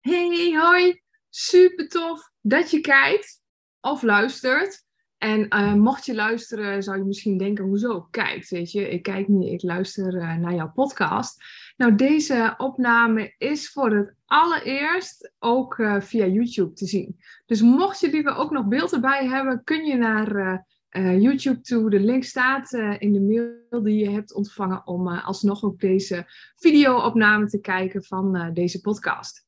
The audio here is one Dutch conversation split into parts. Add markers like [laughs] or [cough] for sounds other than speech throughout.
Hey, hoi. Super tof dat je kijkt of luistert. En uh, mocht je luisteren, zou je misschien denken, hoezo kijkt? Weet je, ik kijk niet, ik luister uh, naar jouw podcast. Nou, deze opname is voor het allereerst ook uh, via YouTube te zien. Dus mocht je liever ook nog beeld erbij hebben, kun je naar YouTube toe. De link staat in de mail die je hebt ontvangen om alsnog ook deze video-opname te kijken van deze podcast.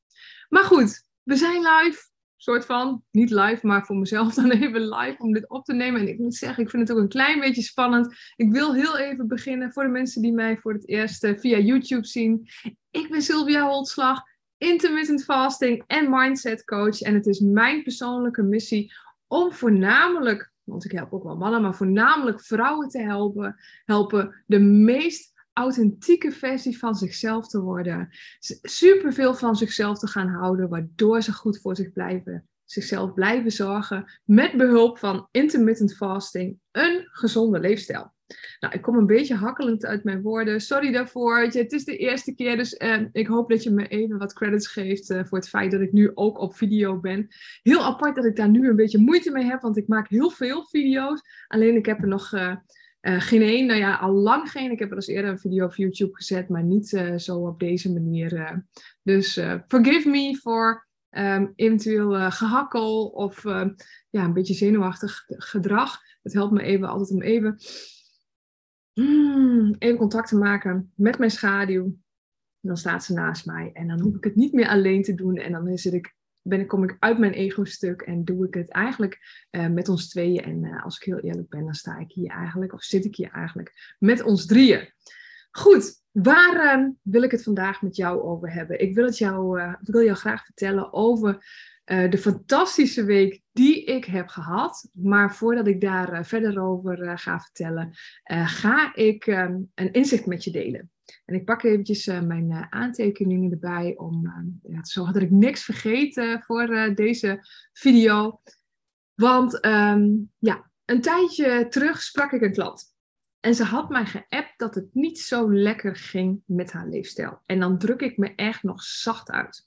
Maar goed, we zijn live soort van, niet live, maar voor mezelf [laughs] dan even live om dit op te nemen. En ik moet zeggen, ik vind het ook een klein beetje spannend. Ik wil heel even beginnen voor de mensen die mij voor het eerst via YouTube zien. Ik ben Sylvia Holtslag, intermittent fasting en mindset coach. En het is mijn persoonlijke missie om voornamelijk, want ik help ook wel mannen, maar voornamelijk vrouwen te helpen, helpen de meest authentieke versie van zichzelf te worden. Superveel van zichzelf te gaan houden, waardoor ze goed voor zich blijven, zichzelf blijven zorgen. Met behulp van intermittent fasting, een gezonde leefstijl. Nou, ik kom een beetje hakkelend uit mijn woorden. Sorry daarvoor. Het is de eerste keer, dus eh, ik hoop dat je me even wat credits geeft uh, voor het feit dat ik nu ook op video ben. Heel apart dat ik daar nu een beetje moeite mee heb, want ik maak heel veel video's. Alleen ik heb er nog uh, geen één, nou ja, al lang geen. Ik heb wel eens eerder een video op YouTube gezet, maar niet zo op deze manier. Dus forgive me voor um, eventueel gehakkel of ja, een beetje zenuwachtig gedrag. Het helpt me even altijd om even, mm, even contact te maken met mijn schaduw. Dan staat ze naast mij en dan hoef ik het niet meer alleen te doen. En dan zit ik ben ik, kom ik uit mijn ego-stuk en doe ik het eigenlijk uh, met ons tweeën. En uh, als ik heel eerlijk ben, dan sta ik hier eigenlijk, of zit ik hier eigenlijk, met ons drieën. Goed, waar uh, wil ik het vandaag met jou over hebben? Ik wil, het jou, ik wil jou graag vertellen over de fantastische week die ik heb gehad. Maar voordat ik daar verder over ga vertellen, ga ik een inzicht met je delen. En ik pak eventjes mijn aantekeningen erbij om uh, ja, te ik niks vergeet voor deze video. Want um, ja, een tijdje terug sprak ik een klant. En ze had mij geappt dat het niet zo lekker ging met haar leefstijl. En dan druk ik me echt nog zacht uit.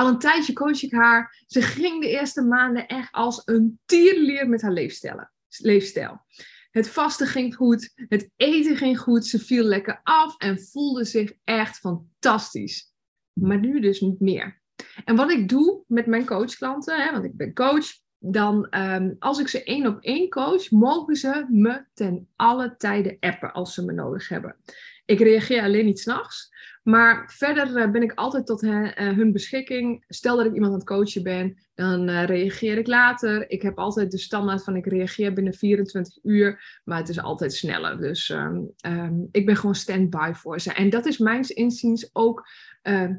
Al een tijdje coach ik haar. Ze ging de eerste maanden echt als een tierlier met haar leefstijl. Het vasten ging goed, het eten ging goed, ze viel lekker af en voelde zich echt fantastisch. Maar nu dus niet meer. En wat ik doe met mijn coachklanten, hè, want ik ben coach, dan um, als ik ze één op één coach, mogen ze me ten alle tijden appen als ze me nodig hebben. Ik reageer alleen niet s'nachts. Maar verder eh, ben ik altijd tot eh, hun beschikking. Stel dat ik iemand aan het coachen ben, dan uh, reageer ik later. Ik heb altijd de standaard van ik reageer binnen 24 uur, maar het is altijd sneller. Dus um, um, ik ben gewoon stand-by voor ze. En dat is mijns inziens ook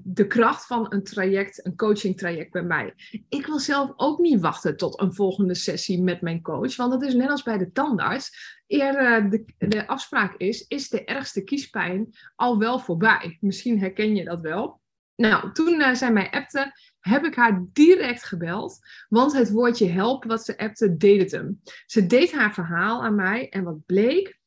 de kracht van een traject, een coaching traject bij mij. Ik wil zelf ook niet wachten tot een volgende sessie met mijn coach, want dat is net als bij de tandarts. Eer de, de afspraak is, is de ergste kiespijn al wel voorbij. Misschien herken je dat wel. Nou, toen uh, zij mij appte, heb ik haar direct gebeld. Want het woordje help wat ze appte, deed het hem. Ze deed haar verhaal aan mij. En wat bleek?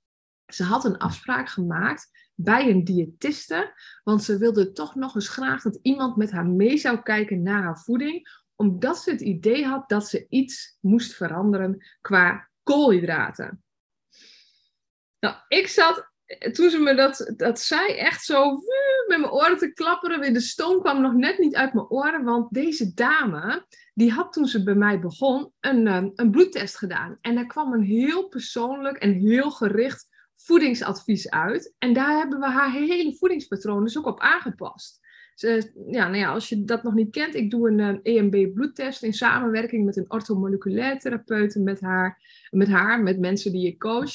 Ze had een afspraak gemaakt bij een diëtiste. Want ze wilde toch nog eens graag dat iemand met haar mee zou kijken naar haar voeding. Omdat ze het idee had dat ze iets moest veranderen qua koolhydraten. Nou, ik zat toen ze me dat, dat zei, echt zo met mijn oren te klapperen. De stoom kwam nog net niet uit mijn oren. Want deze dame, die had toen ze bij mij begon, een, ehm, een bloedtest gedaan. En daar kwam een heel persoonlijk en heel gericht voedingsadvies uit. En daar hebben we haar hele voedingspatroon dus ook op aangepast. Ze, ja, nou ja, als je dat nog niet kent, ik doe een EMB-bloedtest in samenwerking met een orthomoleculair therapeut, met haar, met haar, met mensen die ik coach.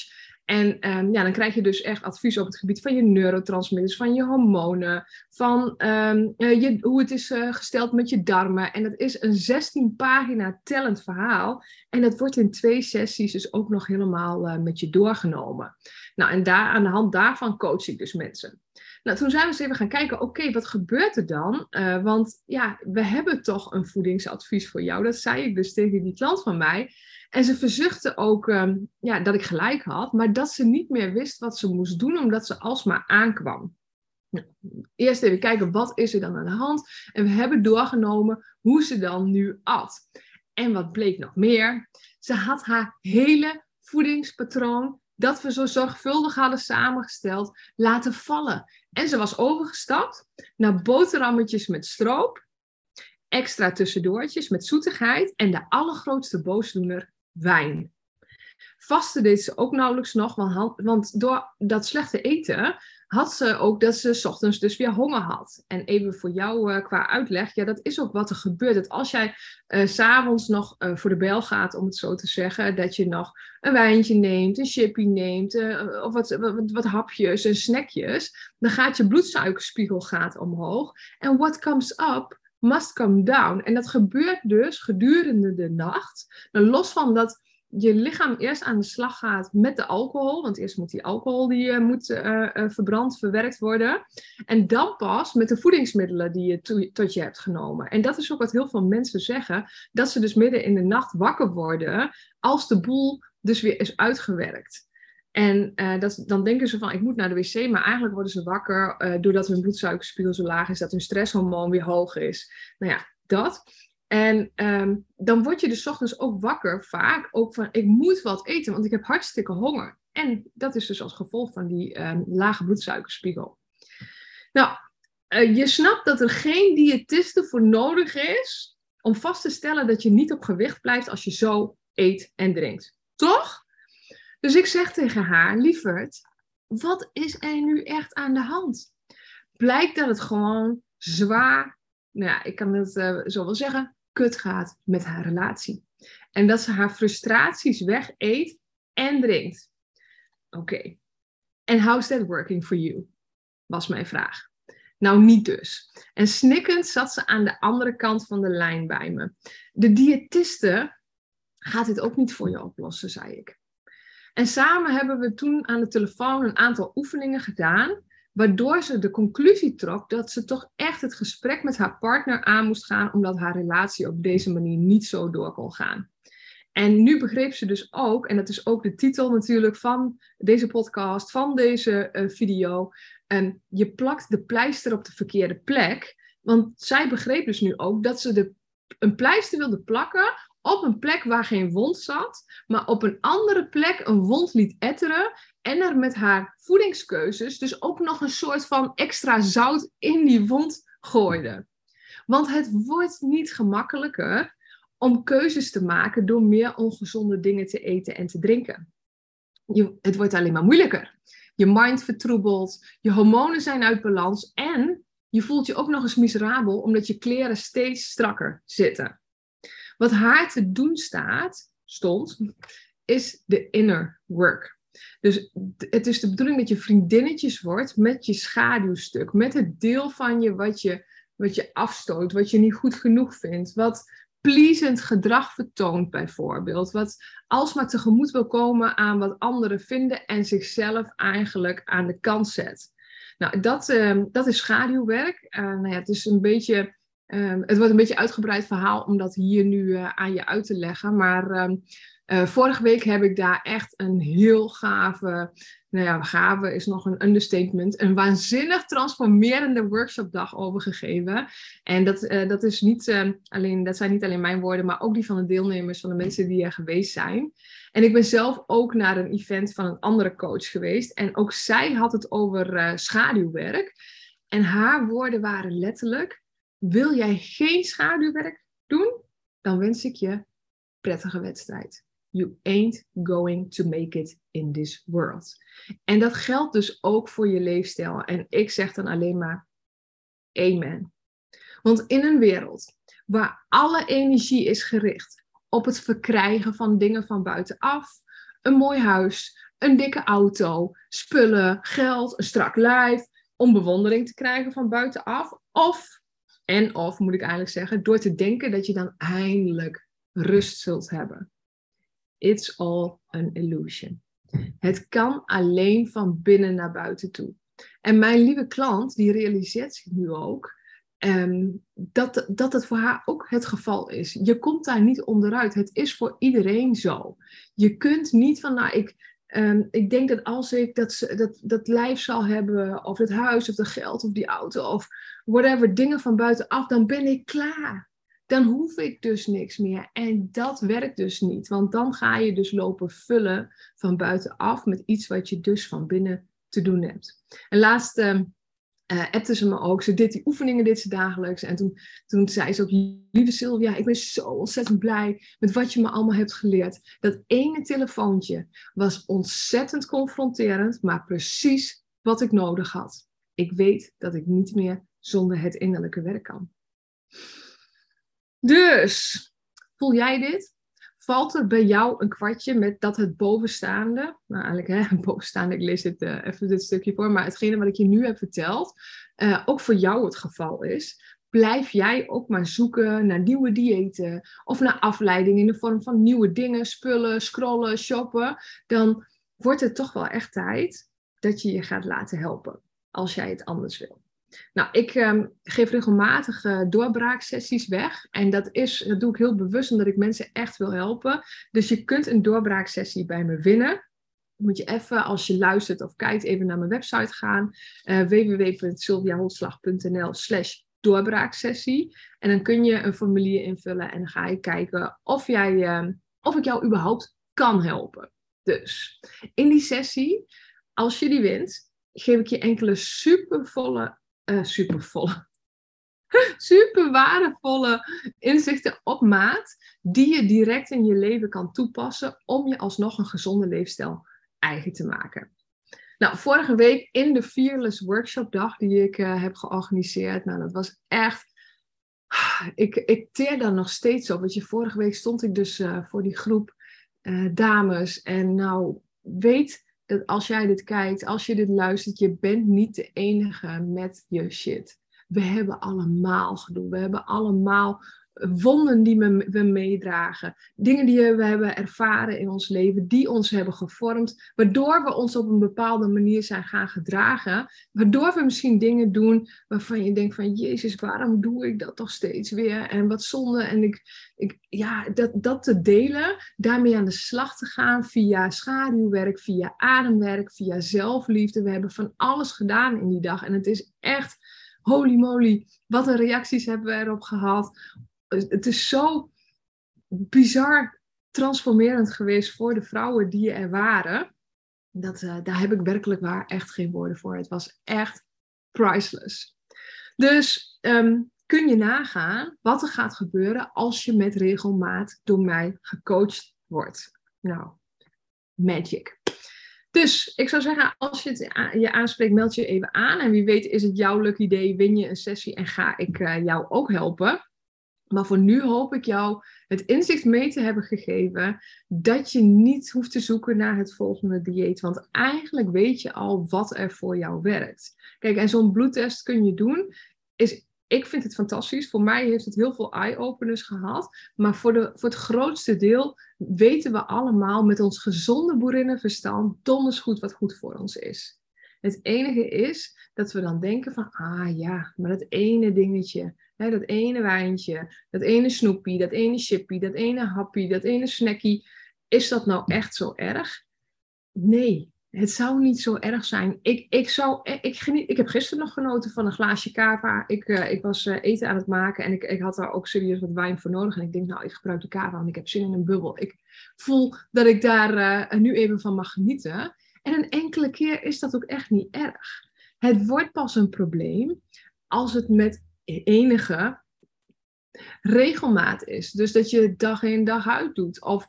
En um, ja, dan krijg je dus echt advies op het gebied van je neurotransmitters, van je hormonen, van um, je, hoe het is uh, gesteld met je darmen. En dat is een 16 pagina tellend verhaal. En dat wordt in twee sessies dus ook nog helemaal uh, met je doorgenomen. Nou, en daar, aan de hand daarvan coach ik dus mensen. Nou, toen zijn we eens even gaan kijken, oké, wat gebeurt er dan? Uh, want ja, we hebben toch een voedingsadvies voor jou. Dat zei ik dus tegen die klant van mij. En ze verzuchtte ook um, ja, dat ik gelijk had, maar dat ze niet meer wist wat ze moest doen, omdat ze alsmaar aankwam. Nou, eerst even kijken, wat is er dan aan de hand? En we hebben doorgenomen hoe ze dan nu at. En wat bleek nog meer? Ze had haar hele voedingspatroon, dat we zo zorgvuldig hadden samengesteld, laten vallen. En ze was overgestapt naar boterhammetjes met stroop, extra tussendoortjes met zoetigheid en de allergrootste boosdoener, wijn. Vasten deed ze ook nauwelijks nog, want door dat slechte eten had ze ook dat ze s ochtends dus weer honger had. En even voor jou uh, qua uitleg, ja, dat is ook wat er gebeurt. Dat als jij uh, s'avonds nog uh, voor de bel gaat, om het zo te zeggen, dat je nog een wijntje neemt, een chippy neemt, of wat, wat, wat, hapjes en snackjes, dan gaat je bloedsuikerspiegel gaat omhoog. En what comes up must come down. En dat gebeurt dus gedurende de nacht. Nou, los van dat je lichaam eerst aan de slag gaat met de alcohol. Want eerst moet die alcohol die, uh, moet uh, verbrand, verwerkt worden. En dan pas met de voedingsmiddelen die je tot je hebt genomen. En dat is ook wat heel veel mensen zeggen. Dat ze dus midden in de nacht wakker worden als de boel dus weer is uitgewerkt. En dat, dan denken ze van, ik moet naar de wc, maar eigenlijk worden ze wakker doordat hun bloedsuikerspiegel zo laag is, dat hun stresshormoon weer hoog is. Nou ja, dat. En ehm, dan word je dus ochtends ook wakker, vaak ook van ik moet wat eten, want ik heb hartstikke honger. En dat is dus als gevolg van die ehm, lage bloedsuikerspiegel. Nou, uh, je snapt dat er geen diëtiste voor nodig is om vast te stellen dat je niet op gewicht blijft als je zo eet en drinkt. Toch? Dus ik zeg tegen haar, lieverd, wat is er nu echt aan de hand? Blijkt dat het gewoon zwaar, nou ja, ik kan het uh, zo wel zeggen, kut gaat met haar relatie. En dat ze haar frustraties weg eet en drinkt. Oké. En how's that working for you? Was mijn vraag. Nou, niet dus. En snikkend zat ze aan de andere kant van de lijn bij me. De diëtiste gaat dit ook niet voor je oplossen, zei ik. En samen hebben we toen aan de telefoon een aantal oefeningen gedaan Waardoor ze de conclusie trok dat ze toch echt het gesprek met haar partner aan moest gaan, omdat haar relatie op deze manier niet zo door kon gaan. En nu begreep ze dus ook, en dat is ook de titel natuurlijk van deze podcast, van deze uh, video, um, je plakt de pleister op de verkeerde plek. Want zij begreep dus nu ook dat ze de, een pleister wilde plakken op een plek waar geen wond zat, maar op een andere plek een wond liet etteren en er met haar voedingskeuzes dus ook nog een soort van extra zout in die wond gooide. Want het wordt niet gemakkelijker om keuzes te maken door meer ongezonde dingen te eten en te drinken. Je, het wordt alleen maar moeilijker. Je mind vertroebelt, je hormonen zijn uit balans en je voelt je ook nog eens miserabel omdat je kleren steeds strakker zitten. Wat haar te doen staat, stond, is de inner work. Dus het is de bedoeling dat je vriendinnetjes wordt met je schaduwstuk, met het deel van je wat je, wat je afstoot, wat je niet goed genoeg vindt, wat pleasend gedrag vertoont bijvoorbeeld, wat alsmaar tegemoet wil komen aan wat anderen vinden en zichzelf eigenlijk aan de kant zet. Nou, dat, uh, dat is schaduwwerk. Uh, nou ja, het is een beetje Um, het wordt een beetje een uitgebreid verhaal om dat hier nu uh, aan je uit te leggen. Maar um, uh, vorige week heb ik daar echt een heel gave, nou ja, gave is nog een understatement, een waanzinnig transformerende workshopdag over gegeven. En dat, uh, dat, is niet, uh, alleen, dat zijn niet alleen mijn woorden, maar ook die van de deelnemers, van de mensen die er geweest zijn. En ik ben zelf ook naar een event van een andere coach geweest. En ook zij had het over schaduwwerk. En haar woorden waren letterlijk: Wil jij geen schaduwwerk doen? Dan wens ik je prettige wedstrijd. You ain't going to make it in this world. En dat geldt dus ook voor je leefstijl. En ik zeg dan alleen maar amen. Want in een wereld waar alle energie is gericht op het verkrijgen van dingen van buitenaf, een mooi huis, een dikke auto, spullen, geld, een strak lijf, om bewondering te krijgen van buitenaf, of, en of moet ik eigenlijk zeggen, door te denken dat je dan eindelijk rust zult hebben. It's all an illusion. Het kan alleen van binnen naar buiten toe. En mijn lieve klant, die realiseert zich nu ook um, dat, dat het voor haar ook het geval is. Je komt daar niet onderuit. Het is voor iedereen zo. Je kunt niet van, nou, ik, Ehm, ik denk dat als ik dat, dat, dat lijf zal hebben, of het huis, of het geld, of die auto, of whatever, dingen van buitenaf, dan ben ik klaar. Dan hoef ik dus niks meer. En dat werkt dus niet, want dan ga je dus lopen vullen van buitenaf met iets wat je dus van binnen te doen hebt. En laatst uh, appte ze me ook, ze deed die oefeningen dit ze dagelijks. En toen, toen zei ze ook, lieve Sylvia, ik ben zo ontzettend blij met wat je me allemaal hebt geleerd. Dat ene telefoontje was ontzettend confronterend, maar precies wat ik nodig had. Ik weet dat ik niet meer zonder het innerlijke werk kan. Dus, voel jij dit? Valt er bij jou een kwartje met dat het bovenstaande, nou eigenlijk hè, [laughs] bovenstaande, ik lees dit, uh, even dit stukje voor, maar hetgene wat ik je nu heb verteld, uh, ook voor jou het geval is, blijf jij ook maar zoeken naar nieuwe diëten of naar afleiding in de vorm van nieuwe dingen, spullen, scrollen, shoppen, dan wordt het toch wel echt tijd dat je je gaat laten helpen als jij het anders wil. Nou, ik um, geef regelmatig uh, doorbraaksessies weg. En dat, is, dat doe ik heel bewust omdat ik mensen echt wil helpen. Dus je kunt een doorbraaksessie bij me winnen. Moet je even, als je luistert of kijkt, even naar mijn website gaan. Uh, www.sylviaholslag.nl slash doorbraaksessie. En dan kun je een formulier invullen en dan ga je kijken of, jij, uh, of ik jou überhaupt kan helpen. Dus in die sessie, als je die wint, geef ik je enkele supervolle uh, supervolle, [laughs] super waardevolle inzichten op maat, die je direct in je leven kan toepassen om je alsnog een gezonde leefstijl eigen te maken. Nou, vorige week in de Fearless Workshop dag die ik uh, heb georganiseerd, nou, dat was echt [sighs] ik, ik teer daar nog steeds op. Want je, vorige week stond ik dus uh, voor die groep dames. En nou, weet dat als jij dit kijkt, als je dit luistert, je bent niet de enige met je shit. We hebben allemaal gedoe. We hebben allemaal wonden die we, meedragen. Dingen die we hebben ervaren in ons leven, die ons hebben gevormd, waardoor we ons op een bepaalde manier zijn gaan gedragen, waardoor we misschien dingen doen waarvan je denkt van, Jezus, waarom doe ik dat toch steeds weer? En wat zonde. En ik, ik, ja, dat, dat te delen, daarmee aan de slag te gaan via schaduwwerk, via ademwerk, via zelfliefde. We hebben van alles gedaan in die dag en het is echt holy moly, wat een reacties hebben we erop gehad het is zo bizar transformerend geweest voor de vrouwen die er waren. Dat, uh, daar heb ik werkelijk waar echt geen woorden voor. Het was echt priceless. Dus um, kun je nagaan wat er gaat gebeuren als je met regelmaat door mij gecoacht wordt. Nou, magic. Dus ik zou zeggen, als je het je aanspreekt, meld je even aan. En wie weet is het jouw lucky idee, win je een sessie en ga ik uh, jou ook helpen. Maar voor nu hoop ik jou het inzicht mee te hebben gegeven dat je niet hoeft te zoeken naar het volgende dieet. Want eigenlijk weet je al wat er voor jou werkt. Kijk, en zo'n bloedtest kun je doen. Is, ik vind het fantastisch. Voor mij heeft het heel veel eye-openers gehad. Maar voor, de, voor het grootste deel weten we allemaal met ons gezonde boerinnenverstand donders goed wat goed voor ons is. Het enige is dat we dan denken van, ah ja, maar dat ene dingetje, dat ene wijntje, dat ene snoepie, dat ene chippy, dat ene happy, dat ene snackie, is dat nou echt zo erg? Nee, het zou niet zo erg zijn. Ik, ik, zou, e, ik, geniet, ik heb gisteren nog genoten van een glaasje kava. Ik, uh, ik was uh, eten aan het maken en ik, ik had daar ook serieus wat wijn voor nodig. En ik denk, nou, ik gebruik de kava, want ik heb zin in een bubbel. Ik voel dat ik daar nu even van mag genieten. En een enkele keer is dat ook echt niet erg. Het wordt pas een probleem als het met enige regelmaat is. Dus dat je dag in dag uit doet. Of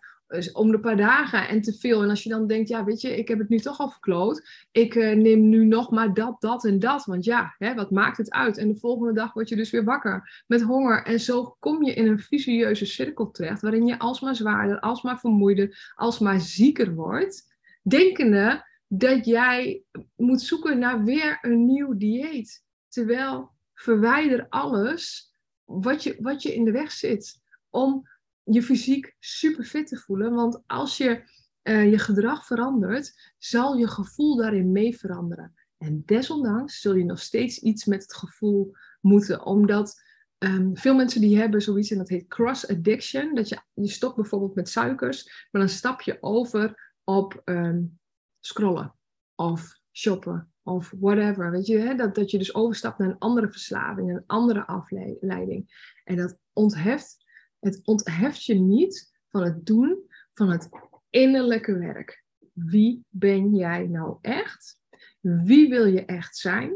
om de paar dagen en te veel. En als je dan denkt, ja, weet je, ik heb het nu toch al verkloot. Ik uh, neem nu nog maar dat, dat en dat. Want ja, hè, wat maakt het uit? En de volgende dag word je dus weer wakker met honger. En zo kom je in een vicieuze cirkel terecht. Waarin je alsmaar zwaarder, alsmaar vermoeider, alsmaar zieker wordt denkende dat jij moet zoeken naar weer een nieuw dieet. Terwijl verwijder alles wat je, wat je in de weg zit om je fysiek super fit te voelen. Want als je uh, je gedrag verandert, zal je gevoel daarin mee veranderen. En desondanks zul je nog steeds iets met het gevoel moeten, omdat um, veel mensen die hebben zoiets en dat heet cross addiction. Dat je, je stopt bijvoorbeeld met suikers, maar dan stap je over op um, scrollen of shoppen of whatever. Weet je? Dat, dat je dus overstapt naar een andere verslaving, een andere afleiding. En dat ontheft, het ontheft je niet van het doen van het innerlijke werk. Wie ben jij nou echt? Wie wil je echt zijn?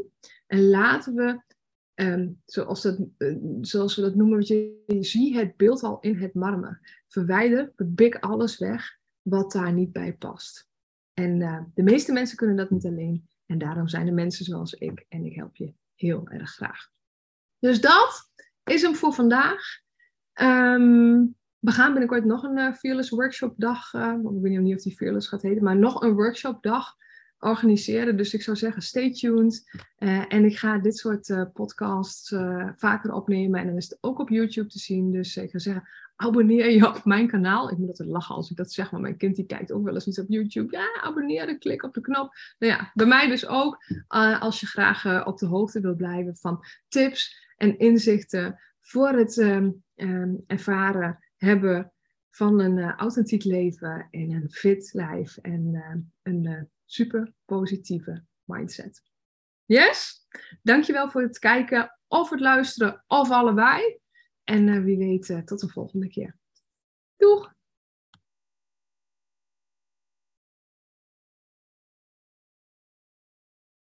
En laten we, ehm, zoals, eh, zoals we dat noemen, je, je zie het beeld al in het marmer. Verwijder, bebik alles weg wat daar niet bij past. En uh, de meeste mensen kunnen dat niet alleen. En daarom zijn er mensen zoals ik. En ik help je heel erg graag. Dus dat is hem voor vandaag. Um, we gaan binnenkort nog een uh, Fearless Workshop dag, uh, ik weet niet of die Fearless gaat heten, maar nog een workshop dag organiseren. Dus ik zou zeggen, stay tuned. Uh, en ik ga dit soort podcasts vaker opnemen en dan is het ook op YouTube te zien. Dus ik ga zeggen, abonneer je op mijn kanaal. Ik moet altijd lachen als ik dat zeg, maar mijn kind die kijkt ook wel eens iets op YouTube. Ja, abonneren, klik op de knop. Nou ja, bij mij dus ook. als je graag op de hoogte wilt blijven van tips en inzichten voor het um, um, ervaren hebben van een uh, authentiek leven en een fit lijf en uh, een super positieve mindset. Yes? Dankjewel voor het kijken of het luisteren of allebei. En wie weet tot de volgende keer. Doeg!